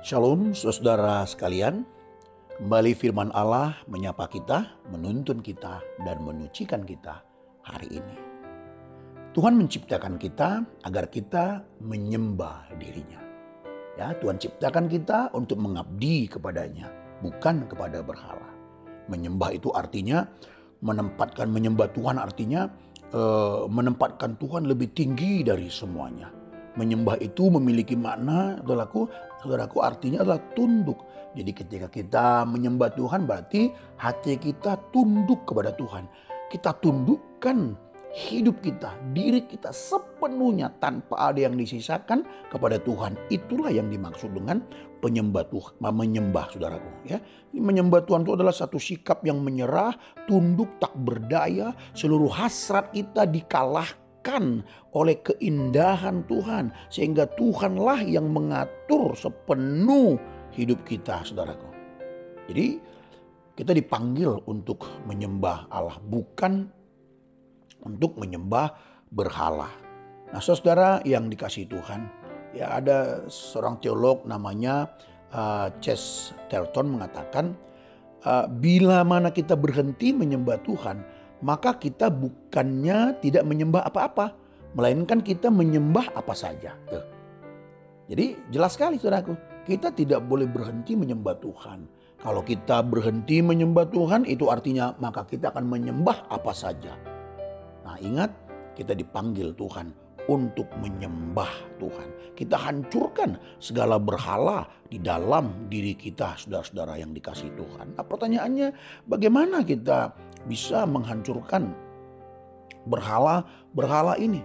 Shalom saudara sekalian. Kembali firman Allah menyapa kita, menuntun kita, dan menyucikan kita hari ini. Tuhan menciptakan kita agar kita menyembah dirinya. Ya, Tuhan ciptakan kita untuk mengabdi kepadanya, bukan kepada berhala. Menyembah itu artinya menempatkan menyembah Tuhan artinya uh, menempatkan Tuhan lebih tinggi dari semuanya. Menyembah itu memiliki makna, saudaraku, saudaraku artinya adalah tunduk jadi ketika kita menyembah Tuhan berarti hati kita tunduk kepada Tuhan. Kita tundukkan hidup kita, diri kita sepenuhnya tanpa ada yang disisakan kepada Tuhan. Itulah yang dimaksud dengan penyembah Tuhan, menyembah saudaraku. Ya, menyembah Tuhan itu adalah satu sikap yang menyerah, tunduk, tak berdaya, seluruh hasrat kita dikalahkan oleh keindahan Tuhan sehingga Tuhanlah yang mengatur sepenuh hidup kita, saudaraku. Jadi kita dipanggil untuk menyembah Allah, bukan untuk menyembah berhala. Nah saudara yang dikasih Tuhan, ya ada seorang teolog namanya uh, Ches Telton mengatakan, uh, bila mana kita berhenti menyembah Tuhan, maka kita bukannya tidak menyembah apa-apa, melainkan kita menyembah apa saja. Tuh. Jadi jelas sekali saudaraku, kita tidak boleh berhenti menyembah Tuhan. Kalau kita berhenti menyembah Tuhan itu artinya maka kita akan menyembah apa saja. Nah ingat kita dipanggil Tuhan untuk menyembah Tuhan. Kita hancurkan segala berhala di dalam diri kita saudara-saudara yang dikasih Tuhan. Nah pertanyaannya bagaimana kita bisa menghancurkan berhala-berhala ini?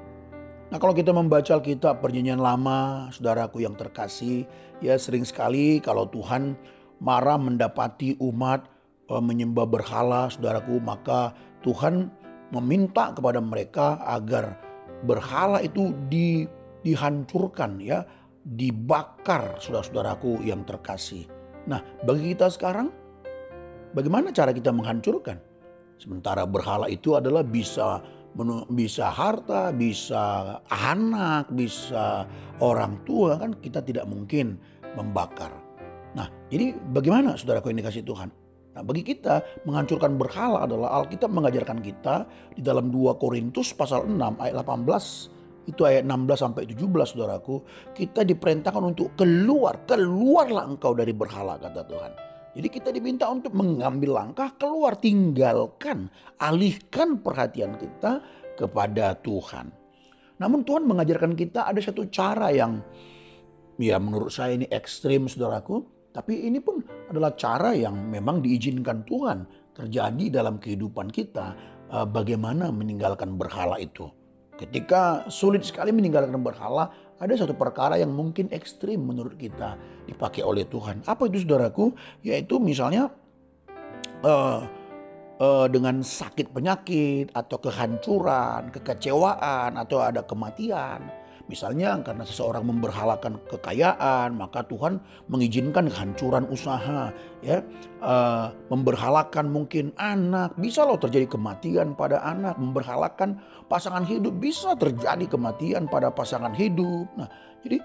Nah kalau kita membaca Alkitab perjanjian lama, saudaraku yang terkasih, ya sering sekali kalau Tuhan marah mendapati umat e, menyembah berhala, saudaraku, maka Tuhan meminta kepada mereka agar berhala itu di, dihancurkan ya, dibakar saudara-saudaraku yang terkasih. Nah bagi kita sekarang, bagaimana cara kita menghancurkan? Sementara berhala itu adalah bisa bisa harta, bisa anak, bisa orang tua kan kita tidak mungkin membakar. Nah, jadi bagaimana saudaraku yang dikasih Tuhan? Nah, bagi kita menghancurkan berhala adalah Alkitab mengajarkan kita di dalam 2 Korintus pasal 6 ayat 18 itu ayat 16 sampai 17 saudaraku, kita diperintahkan untuk keluar, keluarlah engkau dari berhala kata Tuhan. Jadi kita diminta untuk mengambil langkah keluar, tinggalkan, alihkan perhatian kita kepada Tuhan. Namun Tuhan mengajarkan kita ada satu cara yang ya menurut saya ini ekstrim saudaraku. Tapi ini pun adalah cara yang memang diizinkan Tuhan terjadi dalam kehidupan kita. Eh, bagaimana meninggalkan berhala itu. Ketika sulit sekali meninggalkan berhala, ada satu perkara yang mungkin ekstrim menurut kita dipakai oleh Tuhan. Apa itu saudaraku? Yaitu misalnya uh, uh, dengan sakit penyakit atau kehancuran, kekecewaan atau ada kematian Misalnya karena seseorang memberhalakan kekayaan, maka Tuhan mengizinkan kehancuran usaha, ya, uh, memberhalakan mungkin anak, bisa loh terjadi kematian pada anak, memberhalakan pasangan hidup, bisa terjadi kematian pada pasangan hidup. Nah, jadi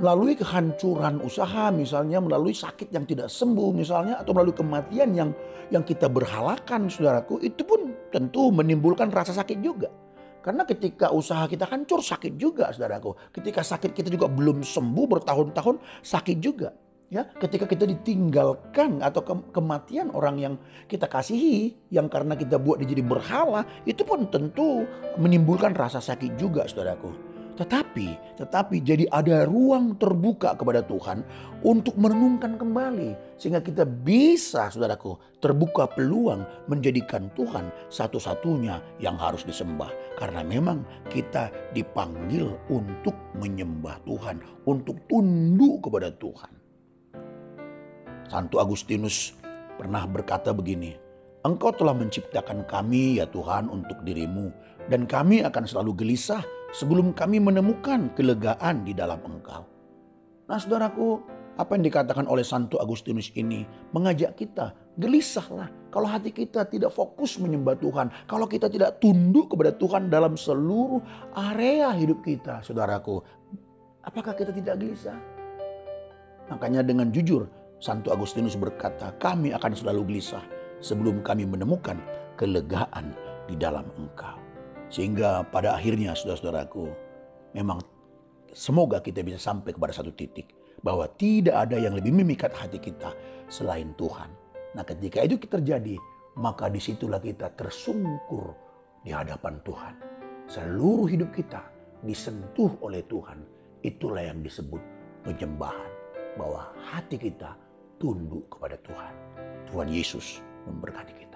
melalui kehancuran usaha misalnya melalui sakit yang tidak sembuh misalnya atau melalui kematian yang yang kita berhalakan saudaraku itu pun tentu menimbulkan rasa sakit juga. Karena ketika usaha kita hancur sakit juga saudaraku. Ketika sakit kita juga belum sembuh bertahun-tahun sakit juga. Ya, ketika kita ditinggalkan atau ke kematian orang yang kita kasihi, yang karena kita buat dia jadi berhala, itu pun tentu menimbulkan rasa sakit juga saudaraku. Tetapi, tetapi jadi ada ruang terbuka kepada Tuhan untuk merenungkan kembali. Sehingga kita bisa, saudaraku, terbuka peluang menjadikan Tuhan satu-satunya yang harus disembah. Karena memang kita dipanggil untuk menyembah Tuhan, untuk tunduk kepada Tuhan. Santo Agustinus pernah berkata begini, Engkau telah menciptakan kami ya Tuhan untuk dirimu, dan kami akan selalu gelisah sebelum kami menemukan kelegaan di dalam engkau. Nah saudaraku, apa yang dikatakan oleh Santo Agustinus ini mengajak kita gelisahlah kalau hati kita tidak fokus menyembah Tuhan, kalau kita tidak tunduk kepada Tuhan dalam seluruh area hidup kita, saudaraku. Apakah kita tidak gelisah? Makanya dengan jujur Santo Agustinus berkata, kami akan selalu gelisah sebelum kami menemukan kelegaan di dalam engkau. Sehingga pada akhirnya saudara-saudaraku, memang semoga kita bisa sampai kepada satu titik bahwa tidak ada yang lebih memikat hati kita selain Tuhan. Nah ketika itu terjadi, maka di situlah kita tersungkur di hadapan Tuhan. Seluruh hidup kita disentuh oleh Tuhan. Itulah yang disebut penyembahan. Bahwa hati kita tunduk kepada Tuhan. Tuhan Yesus memberkati kita.